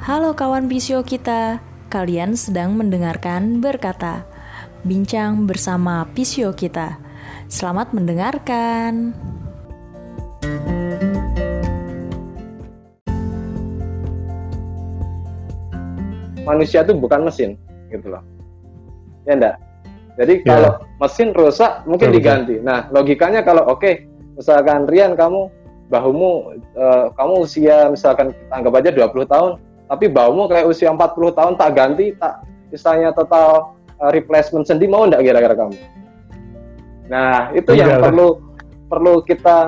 Halo kawan Bisio kita, kalian sedang mendengarkan berkata Bincang bersama Pisio kita Selamat mendengarkan Manusia itu bukan mesin, gitu loh. Ya enggak? Jadi Ya. kalau mesin rusak mungkin diganti. Nah, logikanya kalau oke, misalkan Rian kamu bahumu eh, kamu usia misalkan kita anggap aja 20 tahun, tapi bahumu kayak usia 40 tahun tak ganti, tak istilahnya total eh, replacement sendi mau enggak kira-kira kamu? Nah, itu yang Enggak lah. perlu perlu kita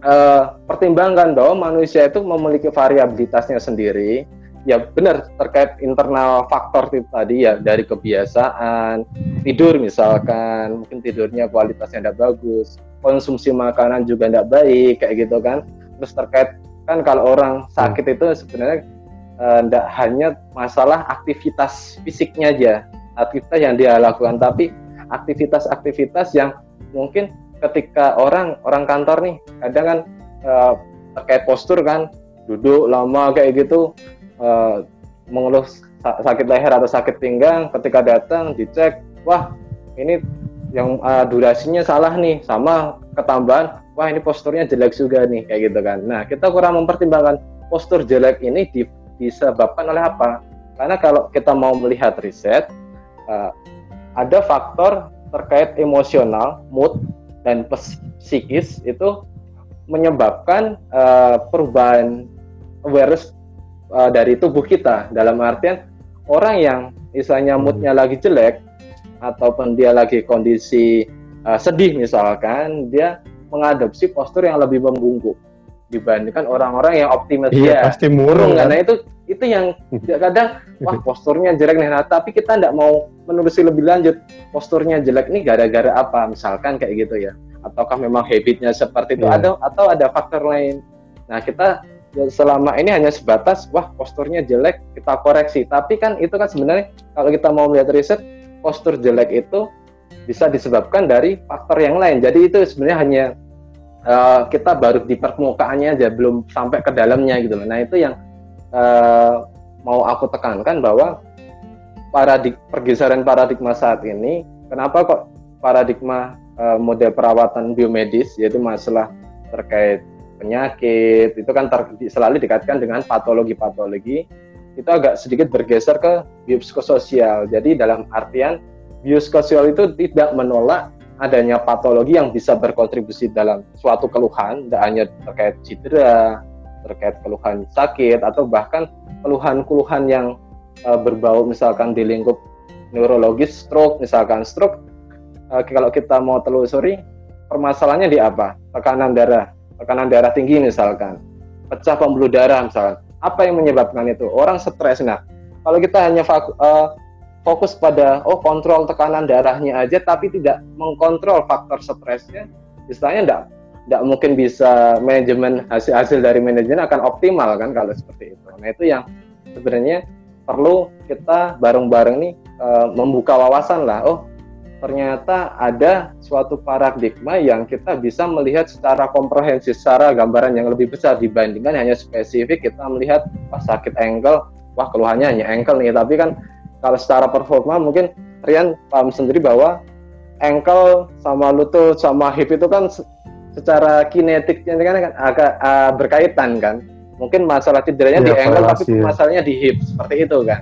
eh, pertimbangkan bahwa manusia itu memiliki variabilitasnya sendiri. Ya benar terkait internal faktor itu tadi ya dari kebiasaan, tidur misalkan mungkin tidurnya kualitasnya tidak bagus konsumsi makanan juga tidak baik kayak gitu kan terus terkait kan kalau orang sakit itu sebenarnya tidak hanya masalah aktivitas fisiknya aja aktivitas yang dia lakukan tapi aktivitas-aktivitas yang mungkin ketika orang orang kantor nih kadang kan eh, terkait postur kan duduk lama kayak gitu eh, mengeluh sa- sakit leher atau sakit pinggang ketika datang dicek wah ini yang uh, durasinya salah nih sama ketambahan wah ini posturnya jelek juga nih kayak gitu kan. Nah kita kurang mempertimbangkan postur jelek ini di- disebabkan oleh apa? Karena kalau kita mau melihat riset uh, ada faktor terkait emosional mood dan psikis itu menyebabkan uh, perubahan awareness uh, dari tubuh kita. Dalam artian orang yang misalnya moodnya lagi jelek ataupun dia lagi kondisi sedih misalkan dia mengadopsi postur yang lebih membungkuk dibandingkan orang-orang yang optimis Iya, ya pasti murung kan. itu itu yang kadang wah posturnya jelek nih nah, tapi kita tidak mau menelusuri lebih lanjut posturnya jelek ini gara-gara apa? Misalkan kayak gitu ya. Ataukah memang habitnya seperti itu? Iya. ada atau ada faktor lain? Nah kita ya, selama ini hanya sebatas wah posturnya jelek kita koreksi. Tapi kan itu kan sebenarnya kalau kita mau melihat riset postur jelek itu bisa disebabkan dari faktor yang lain. Jadi itu sebenarnya hanya eh, kita baru di permukaannya aja belum sampai ke dalamnya gitu nah itu yang eh, mau aku tekankan bahwa paradig pergeseran paradigma saat ini kenapa kok paradigma eh, model perawatan biomedis yaitu masalah terkait penyakit itu kan ter- selalu dikaitkan dengan patologi-patologi itu agak sedikit bergeser ke biopsikososial jadi dalam artian biopsikososial itu tidak menolak adanya patologi yang bisa berkontribusi dalam suatu keluhan tidak hanya terkait cedera terkait keluhan sakit atau bahkan keluhan-keluhan yang uh, berbau misalkan di lingkup neurologis stroke misalkan stroke uh, kalau kita mau telusuri permasalahannya di apa? Tekanan darah tekanan darah tinggi misalkan pecah pembuluh darah misalkan. Apa yang menyebabkan itu? Orang stres. Nah kalau kita hanya uh, fokus pada oh kontrol tekanan darahnya aja tapi tidak mengkontrol faktor stresnya istilahnya enggak tidak mungkin bisa manajemen hasil-hasil dari manajemen akan optimal kan kalau seperti itu. Nah itu yang sebenarnya perlu kita bareng-bareng nih eh, membuka wawasan lah. Oh ternyata ada suatu paradigma yang kita bisa melihat secara komprehensif, secara gambaran yang lebih besar dibandingkan hanya spesifik kita melihat wah sakit ankle, wah keluhannya hanya ankle nih. Tapi kan kalau secara performa mungkin Rian paham sendiri bahwa ankle sama lutut sama hip itu kan se- secara kinetiknya kan kan agak ah, berkaitan kan. Mungkin masalah cederanya di Iya, ankle tapi korelasi, ya. masalahnya di hip seperti itu kan.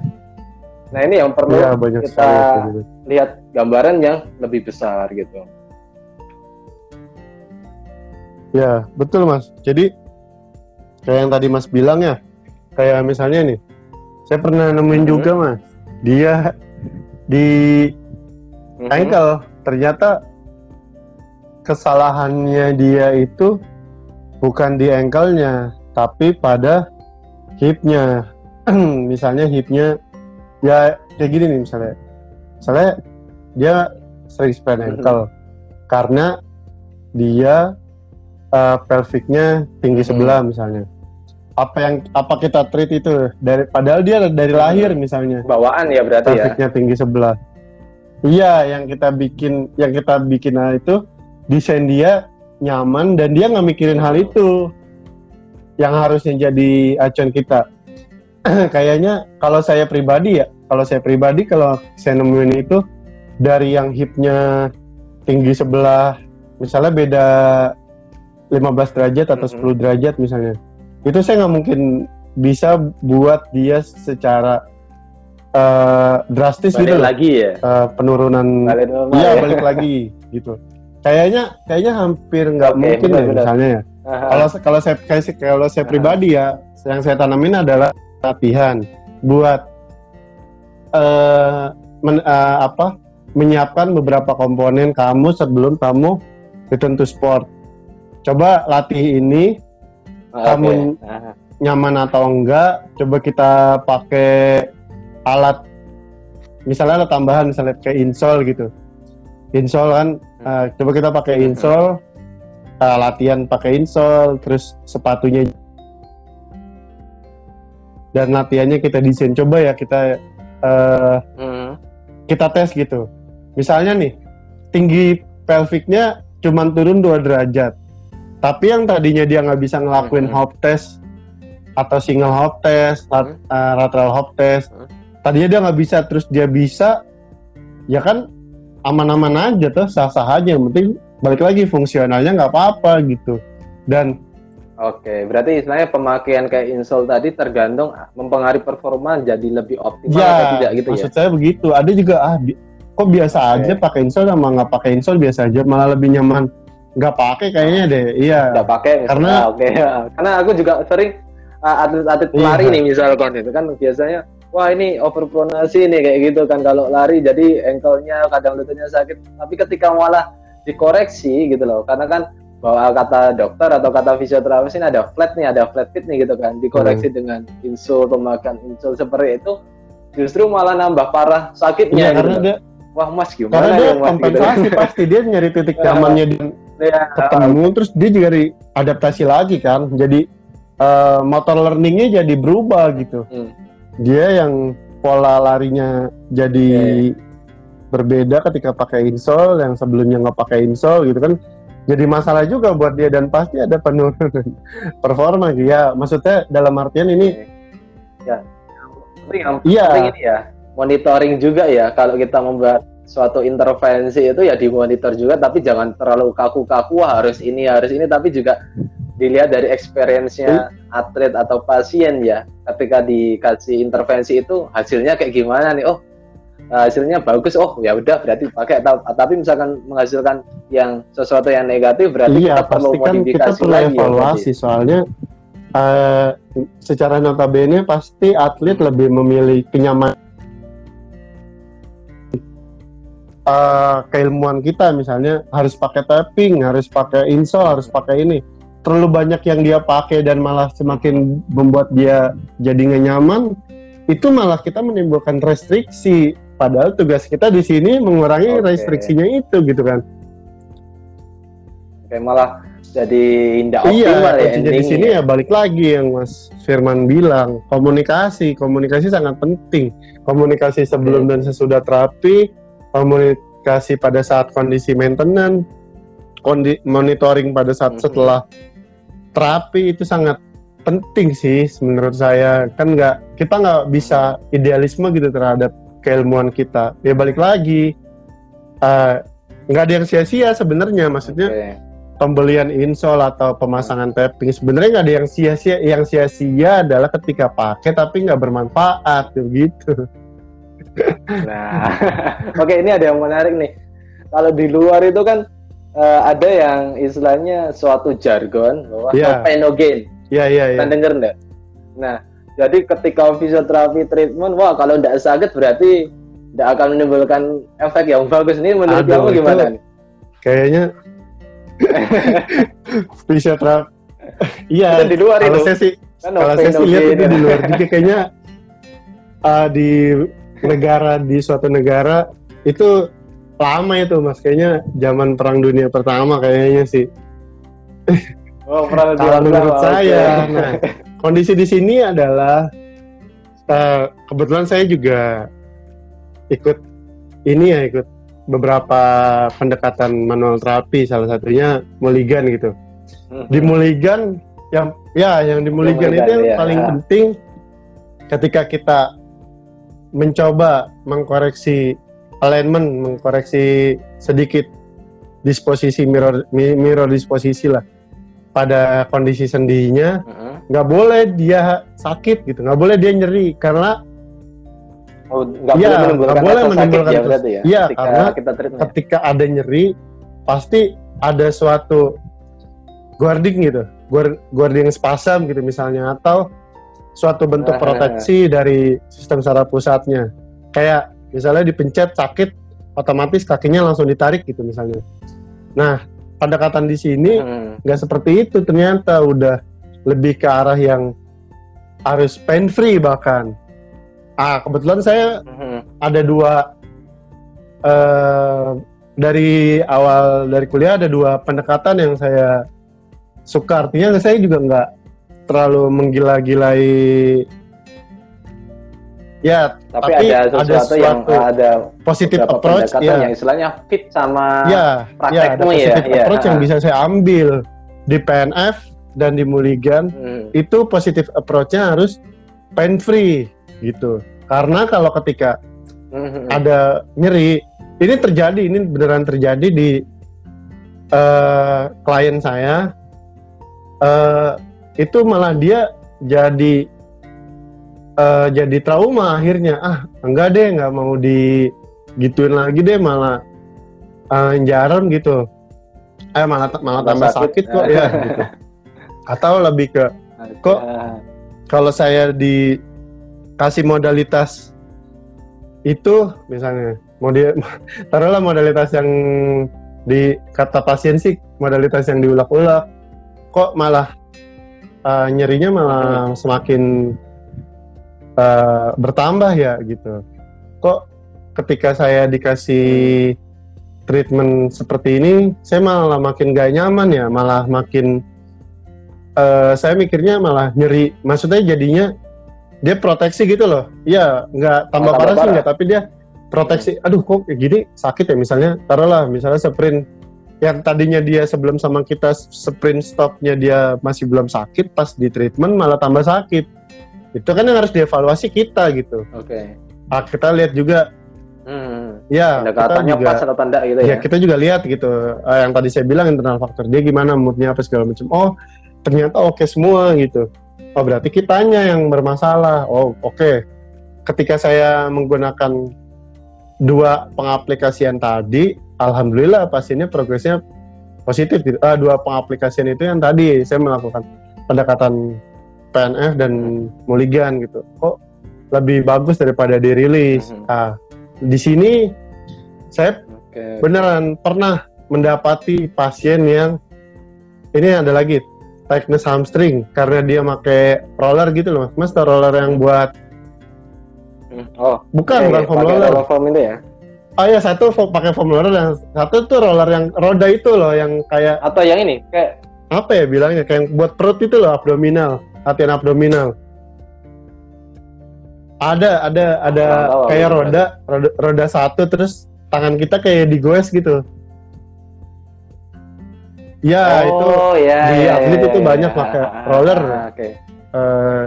Nah ini yang perlu Iya, banyak kita sekali lihat gambaran yang lebih besar gitu. Ya, betul Mas. Jadi kayak yang tadi Mas bilang ya, kayak misalnya nih, saya pernah nemuin Mhm. juga Mas, dia di Mhm. ankle ternyata kesalahannya dia itu bukan di ankle-nya, tapi pada hipnya. misalnya hipnya ya kayak gini nih misalnya. Misalnya dia sering sprain Mhm. ankle karena dia uh, pelviknya tinggi Mhm. sebelah misalnya. Apa yang apa kita treat itu dari padahal dia dari lahir misalnya Bawaan ya berarti ya. pelviknya tinggi sebelah. Iya, yang kita bikin, yang kita bikin hal itu desain dia nyaman dan dia nggak mikirin hal itu yang harusnya jadi acuan kita. kayaknya kalau saya pribadi ya, kalau saya pribadi kalau saya nemuin itu dari yang hipnya tinggi sebelah, misalnya beda 15 derajat atau Mhm. 10 derajat misalnya, itu saya nggak mungkin bisa buat dia secara eh, drastis Balik gitu lagi ya. Eh, penurunan Balik normal Iya ya. balik lagi gitu. Kayaknya kayaknya hampir nggak Oke, mungkin benar, ya benar. misalnya ya. Kalau kalau saya kayak kalau saya pribadi ya, yang saya tanamin adalah latihan buat eh men- eh, apa menyiapkan beberapa komponen kamu sebelum kamu return to sport. Coba latih ini Ah, kamu- Aha. nyaman atau enggak. Coba kita pakai alat misalnya ada tambahan misalnya kayak insole gitu. Insole kan eh, coba kita pakai Hmm. insole eh, latihan pakai insole terus sepatunya dan latihannya kita desain coba ya kita Hmm. kita tes gitu. Misalnya nih, tinggi pelviknya cuman turun 2 derajat. Tapi yang tadinya dia nggak bisa ngelakuin Mhm. hop test atau single hop test, lat- Mhm. eh, lateral hop test, Mhm. tadinya dia nggak bisa, terus dia bisa, ya kan aman-aman aja tuh, sah-sah aja. Yang penting balik lagi fungsionalnya nggak apa-apa gitu. Dan Oke, berarti istilahnya pemakaian kayak insole tadi tergantung mempengaruhi performa jadi lebih optimal ya, atau tidak gitu ya. maksud saya begitu. Ada juga ah bi- kok biasa Oke. aja pakai insole sama nggak pakai insole biasa aja, malah lebih nyaman nggak pakai kayaknya deh. Iya. Nggak pakai. Karena- oke. Karena aku juga sering uh, atlet-atlet Iya. lari nih misalkan itu kan biasanya wah ini overpronasi nih kayak gitu kan kalau lari jadi ankle-nya kadang lututnya sakit. Tapi ketika malah dikoreksi gitu loh. Karena kan bahwa kata dokter atau kata fisioterapis ini ada flat nih, ada flat fit nih gitu kan. Dikoreksi Hmm. dengan insole, pemakaian insole seperti itu justru malah nambah parah sakitnya Iya, gitu karena loh. dia Wah mas gimana karena dia ya mas gitu. kompensasi pasti dia nyari titik Iya. nyamannya dia Ya, ketemu terus dia juga adaptasi lagi kan. Jadi eh, motor learningnya jadi berubah gitu. Hmm. Dia yang pola larinya jadi Iya, berbeda ketika pakai insole yang sebelumnya nggak pakai insole gitu kan. Jadi masalah juga buat dia dan pasti ada penurunan performa gitu ya. Maksudnya dalam artian ini ya penting yang Iya. ini ya monitoring juga ya kalau kita membuat suatu intervensi itu ya dimonitor juga tapi jangan terlalu kaku-kaku "Wah, harus ini harus ini tapi juga dilihat dari experience-nya atlet atau pasien ya. Ketika dikasih intervensi itu hasilnya kayak gimana nih? Oh hasilnya bagus. Oh ya udah berarti pakai Ta- tapi misalkan menghasilkan yang sesuatu yang negatif berarti iya kita perlu kita modifikasi perlu lagi ya, evaluasi. Soalnya eh, secara notabene pasti atlet lebih memilih kenyamanan eh, keilmuan kita misalnya harus pakai tapping harus pakai insole harus pakai ini. Terlalu banyak yang dia pakai dan malah semakin membuat dia jadi nggak nyaman itu malah kita menimbulkan restriksi. Padahal tugas kita di sini mengurangi Oke. restriksinya itu gitu kan. Kayak malah jadi tidak Iya, optimal ya kuncinya di sini ya balik lagi yang Mas Firman bilang, komunikasi, komunikasi sangat penting. Komunikasi sebelum dan sesudah terapi, komunikasi pada saat kondisi maintenance, kondi- monitoring pada saat Mhm. setelah terapi itu sangat penting sih menurut saya. Kan nggak kita nggak bisa idealisme gitu terhadap keilmuan kita. Ya balik lagi, eh, nggak ada yang sia-sia sebenarnya. Maksudnya Oke. pembelian insole atau pemasangan tapping sebenarnya nggak ada yang sia-sia yang sia-sia adalah ketika pakai tapi nggak bermanfaat gitu Nah, oke ini ada yang menarik nih. Kalau di luar itu kan eh, ada yang istilahnya suatu jargon bahwa Iya. penogen. ya ya ya Kan denger enggak? Nah, jadi ketika fisioterapi treatment, wah kalau tidak sakit berarti tidak akan menimbulkan efek yang bagus. Ini menurut Aduh, kamu itu- gimana nih? kayaknya fisioterapi iya di luar kalau itu. saya sih Kan kalau saya sih lihat itu di luar juga kayaknya uh, di negara di suatu negara itu lama itu mas kayaknya zaman perang dunia pertama kayaknya sih Oh, dibilang, menurut saya, nah, kondisi di sini adalah eh, kebetulan saya juga ikut ini ya ikut beberapa pendekatan manual terapi salah satunya Mulligan gitu. Hmm. Di Mulligan yang ya yang di Mulligan, itu yang ya. paling penting ketika kita mencoba mengkoreksi alignment, mengkoreksi sedikit disposisi mirror mi- mirror disposisi lah pada kondisi sendinya nggak boleh dia sakit gitu nggak boleh dia nyeri karena Oh, nggak Iya, boleh menimbulkan nggak boleh rasa sakit menimbulkan ya ya. Iya, ketika karena kita treatment. ketika ada nyeri pasti ada suatu guarding gitu guard, guarding spasm gitu misalnya atau suatu bentuk Ah. proteksi dari sistem saraf pusatnya kayak misalnya dipencet sakit otomatis kakinya langsung ditarik gitu misalnya nah pendekatan di sini Hmm. nggak seperti itu ternyata udah lebih ke arah yang harus pain free bahkan ah kebetulan saya Hmm. ada dua eh dari awal dari kuliah ada dua pendekatan yang saya suka artinya saya juga nggak terlalu menggila-gilai. Ya Tapi, Tapi ada ada sesuatu yang suatu ada positif approach ya. yang istilahnya fit sama ya ya ada praktekmu ya, positif ya. approach yang bisa saya ambil di PNF dan di Mulligan. Hmm. itu positif approach-nya harus pain free gitu. Karena kalau ketika Hmm. ada nyeri ini terjadi ini beneran terjadi di eh, klien saya. Eh, itu malah dia jadi eh, jadi trauma akhirnya ah enggak deh nggak mau digituin lagi deh malah eh, jarum gitu eh malah malah tambah sakit, kok ya gitu. atau lebih ke Kok? Kalau saya dikasih modalitas itu misalnya model taruhlah modalitas yang di kata pasien sih modalitas yang diulak-ulak kok malah uh, nyerinya malah semakin uh, bertambah ya gitu. Kok ketika saya dikasih treatment seperti ini saya malah makin gak nyaman ya malah makin eh, saya mikirnya malah nyeri. Maksudnya jadinya dia proteksi gitu loh. Iya nggak tambah tambah parah sih nggak tapi dia proteksi. Aduh kok gini? Sakit ya misalnya. Taruhlah misalnya sprint yang tadinya dia sebelum sama kita sprint stopnya dia masih belum sakit pas di treatment malah tambah sakit. Itu kan yang harus dievaluasi kita gitu. Oke. ah, kita lihat juga. Hmm. ya kita Pendekatannya juga pas atau tanda gitu ya ya. kita juga lihat gitu. Eh, yang tadi saya bilang internal faktor dia gimana moodnya apa segala macam. Oh ternyata oke semua gitu. Oh berarti kitanya yang bermasalah. Oh oke. Ketika saya menggunakan dua pengaplikasian tadi alhamdulillah pasiennya progresnya positif gitu. Ah, dua pengaplikasian itu yang tadi saya melakukan pendekatan PNF dan Mulligan gitu kok lebih bagus daripada dirilis Mhm. ah di sini saya Oke. beneran pernah mendapati pasien yang ini ada lagi tightness hamstring karena dia pakai roller gitu loh mas tau roller yang buat Hmm. Oh, bukan iya, bukan iya, foam roller roller foam itu ya. Oh ya satu pakai foam roller dan satu tuh roller yang roda itu loh yang kayak Atau yang ini kayak apa ya bilangnya kayak buat perut itu loh abdominal latihan abdominal ada ada ada tahu, kayak aku roda, roda roda satu terus tangan kita kayak digoes gitu ya itu oh, ya, di ya, atlet ya, itu ya, banyak ya. pakai Ah, ah, roller. ah, Oke. eh,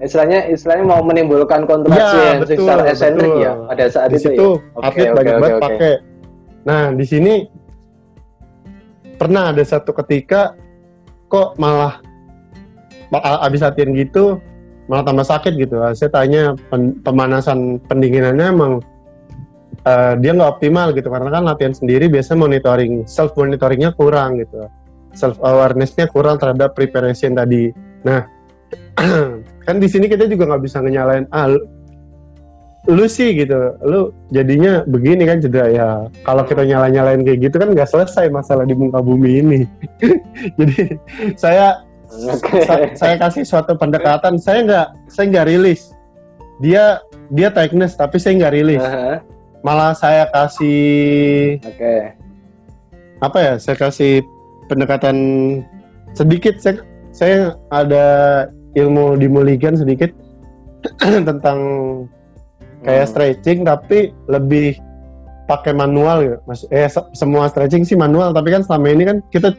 Istilahnya istilahnya mau menimbulkan kontraksi Ya, yang betul, secara esentrik ya pada saat di itu situ ya. Oke, atlet oke, banyak oke, banget oke. pakai. Nah di sini pernah ada satu ketika kok malah abis latihan gitu malah tambah sakit gitu. Saya tanya pen- pemanasan pendinginannya emang eh, dia nggak optimal gitu karena kan latihan sendiri biasanya monitoring self monitoringnya kurang gitu. Self awarenessnya kurang terhadap preparation tadi. Nah kan di sini kita juga nggak bisa ngenyalain ah lu, lu sih gitu lu jadinya begini kan cedera ya. Kalau kita nyala nyalain kayak gitu kan nggak selesai masalah di muka bumi ini. Jadi saya Oke. sa- saya kasih suatu pendekatan saya nggak saya nggak rilis. Dia dia tightness tapi saya nggak rilis. Aha, malah saya kasih Oke. apa ya saya kasih pendekatan sedikit. Saya saya ada ilmu di Mulligan sedikit tentang kayak Hmm. stretching tapi lebih pakai manual ya mas eh se- semua stretching sih manual tapi kan selama ini kan kita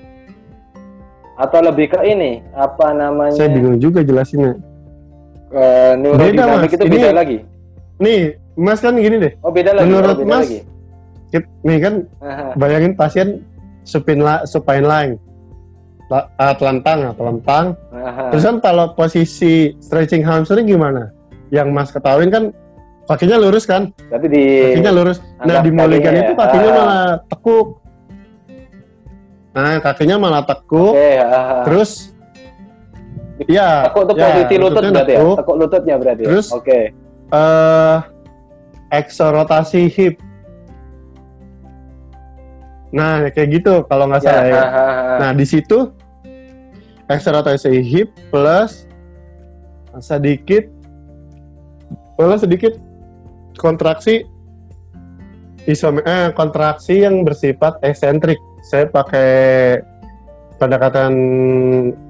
Atau lebih ke ini apa namanya? saya bingung juga jelasinnya uh, neurodinamik Mas. itu Ini- beda lagi. Nih, Mas kan gini deh. Oh beda lagi. Menurut oh, beda Mas, lagi. Nih kan Aha. bayangin pasien supine, la- supine line. La- ah, telentang, telentang. Aha. Terus kan kalau posisi stretching hamstring gimana? Yang Mas ketahuin kan kakinya lurus kan? Berarti di Kakinya lurus. Nah, di Mulligan itu ya. kakinya Ah. malah tekuk. Nah, kakinya malah tekuk. Oke, aha. Terus ya, tekuk tuh ya, posisi lutut lututnya berarti ya. tekuk. Tekuk lututnya berarti. ya? Terus? Oke. eh eksorotasi hip. Nah, kayak gitu kalau nggak Ya, salah ya. aha. Nah, di situ eksorotasi hip plus sedikit plus sedikit kontraksi isome eh, kontraksi yang bersifat eksentrik. Saya pakai pendekatan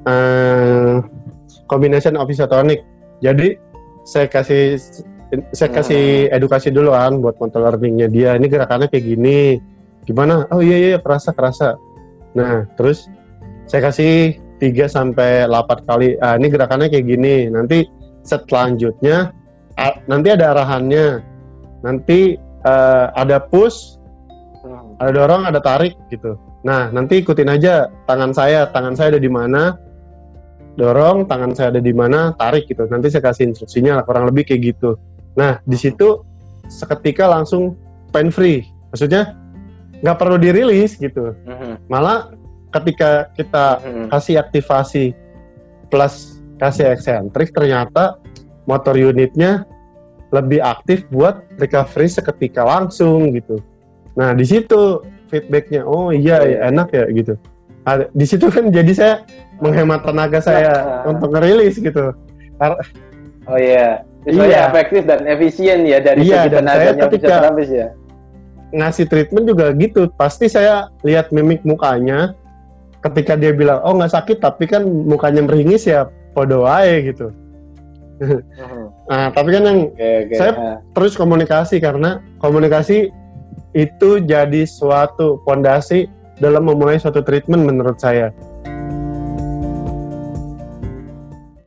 eh, combination of isotonic. Jadi saya kasih saya kasih edukasi dulu kan buat control learningnya dia. Ini gerakannya kayak gini. Gimana? Oh iya iya kerasa kerasa. Nah, terus saya kasih 3 sampai 8 kali. Ah, ini gerakannya kayak gini. Nanti selanjutnya a- nanti ada arahannya. Nanti eh, ada push, Hmm. ada dorong, ada tarik gitu. Nah, nanti ikutin aja tangan saya, tangan saya ada di mana, dorong, tangan saya ada di mana, tarik gitu. Nanti saya kasih instruksinya lah, kurang lebih kayak gitu. Nah, di situ seketika langsung pain free. Maksudnya nggak perlu dirilis gitu. Mhm. Malah ketika kita kasih aktivasi plus kasih eksentrik ternyata motor unitnya lebih aktif buat recovery seketika langsung gitu. Nah di situ feedbacknya oh iya ya, enak ya gitu. Ada- di situ kan jadi saya menghemat tenaga saya Nah. untuk ngerilis gitu. Oh iya. Supaya Iya. efektif dan efisien ya dari Iya, segi tenaganya ketika- ya. ngasih treatment juga gitu. Pasti saya lihat mimik mukanya ketika dia bilang oh nggak sakit tapi kan mukanya meringis ya podo ae gitu. Mhm. Nah tapi kan yang Oke oke. Saya- Ah. terus komunikasi karena komunikasi itu jadi suatu fondasi dalam memulai suatu treatment menurut saya.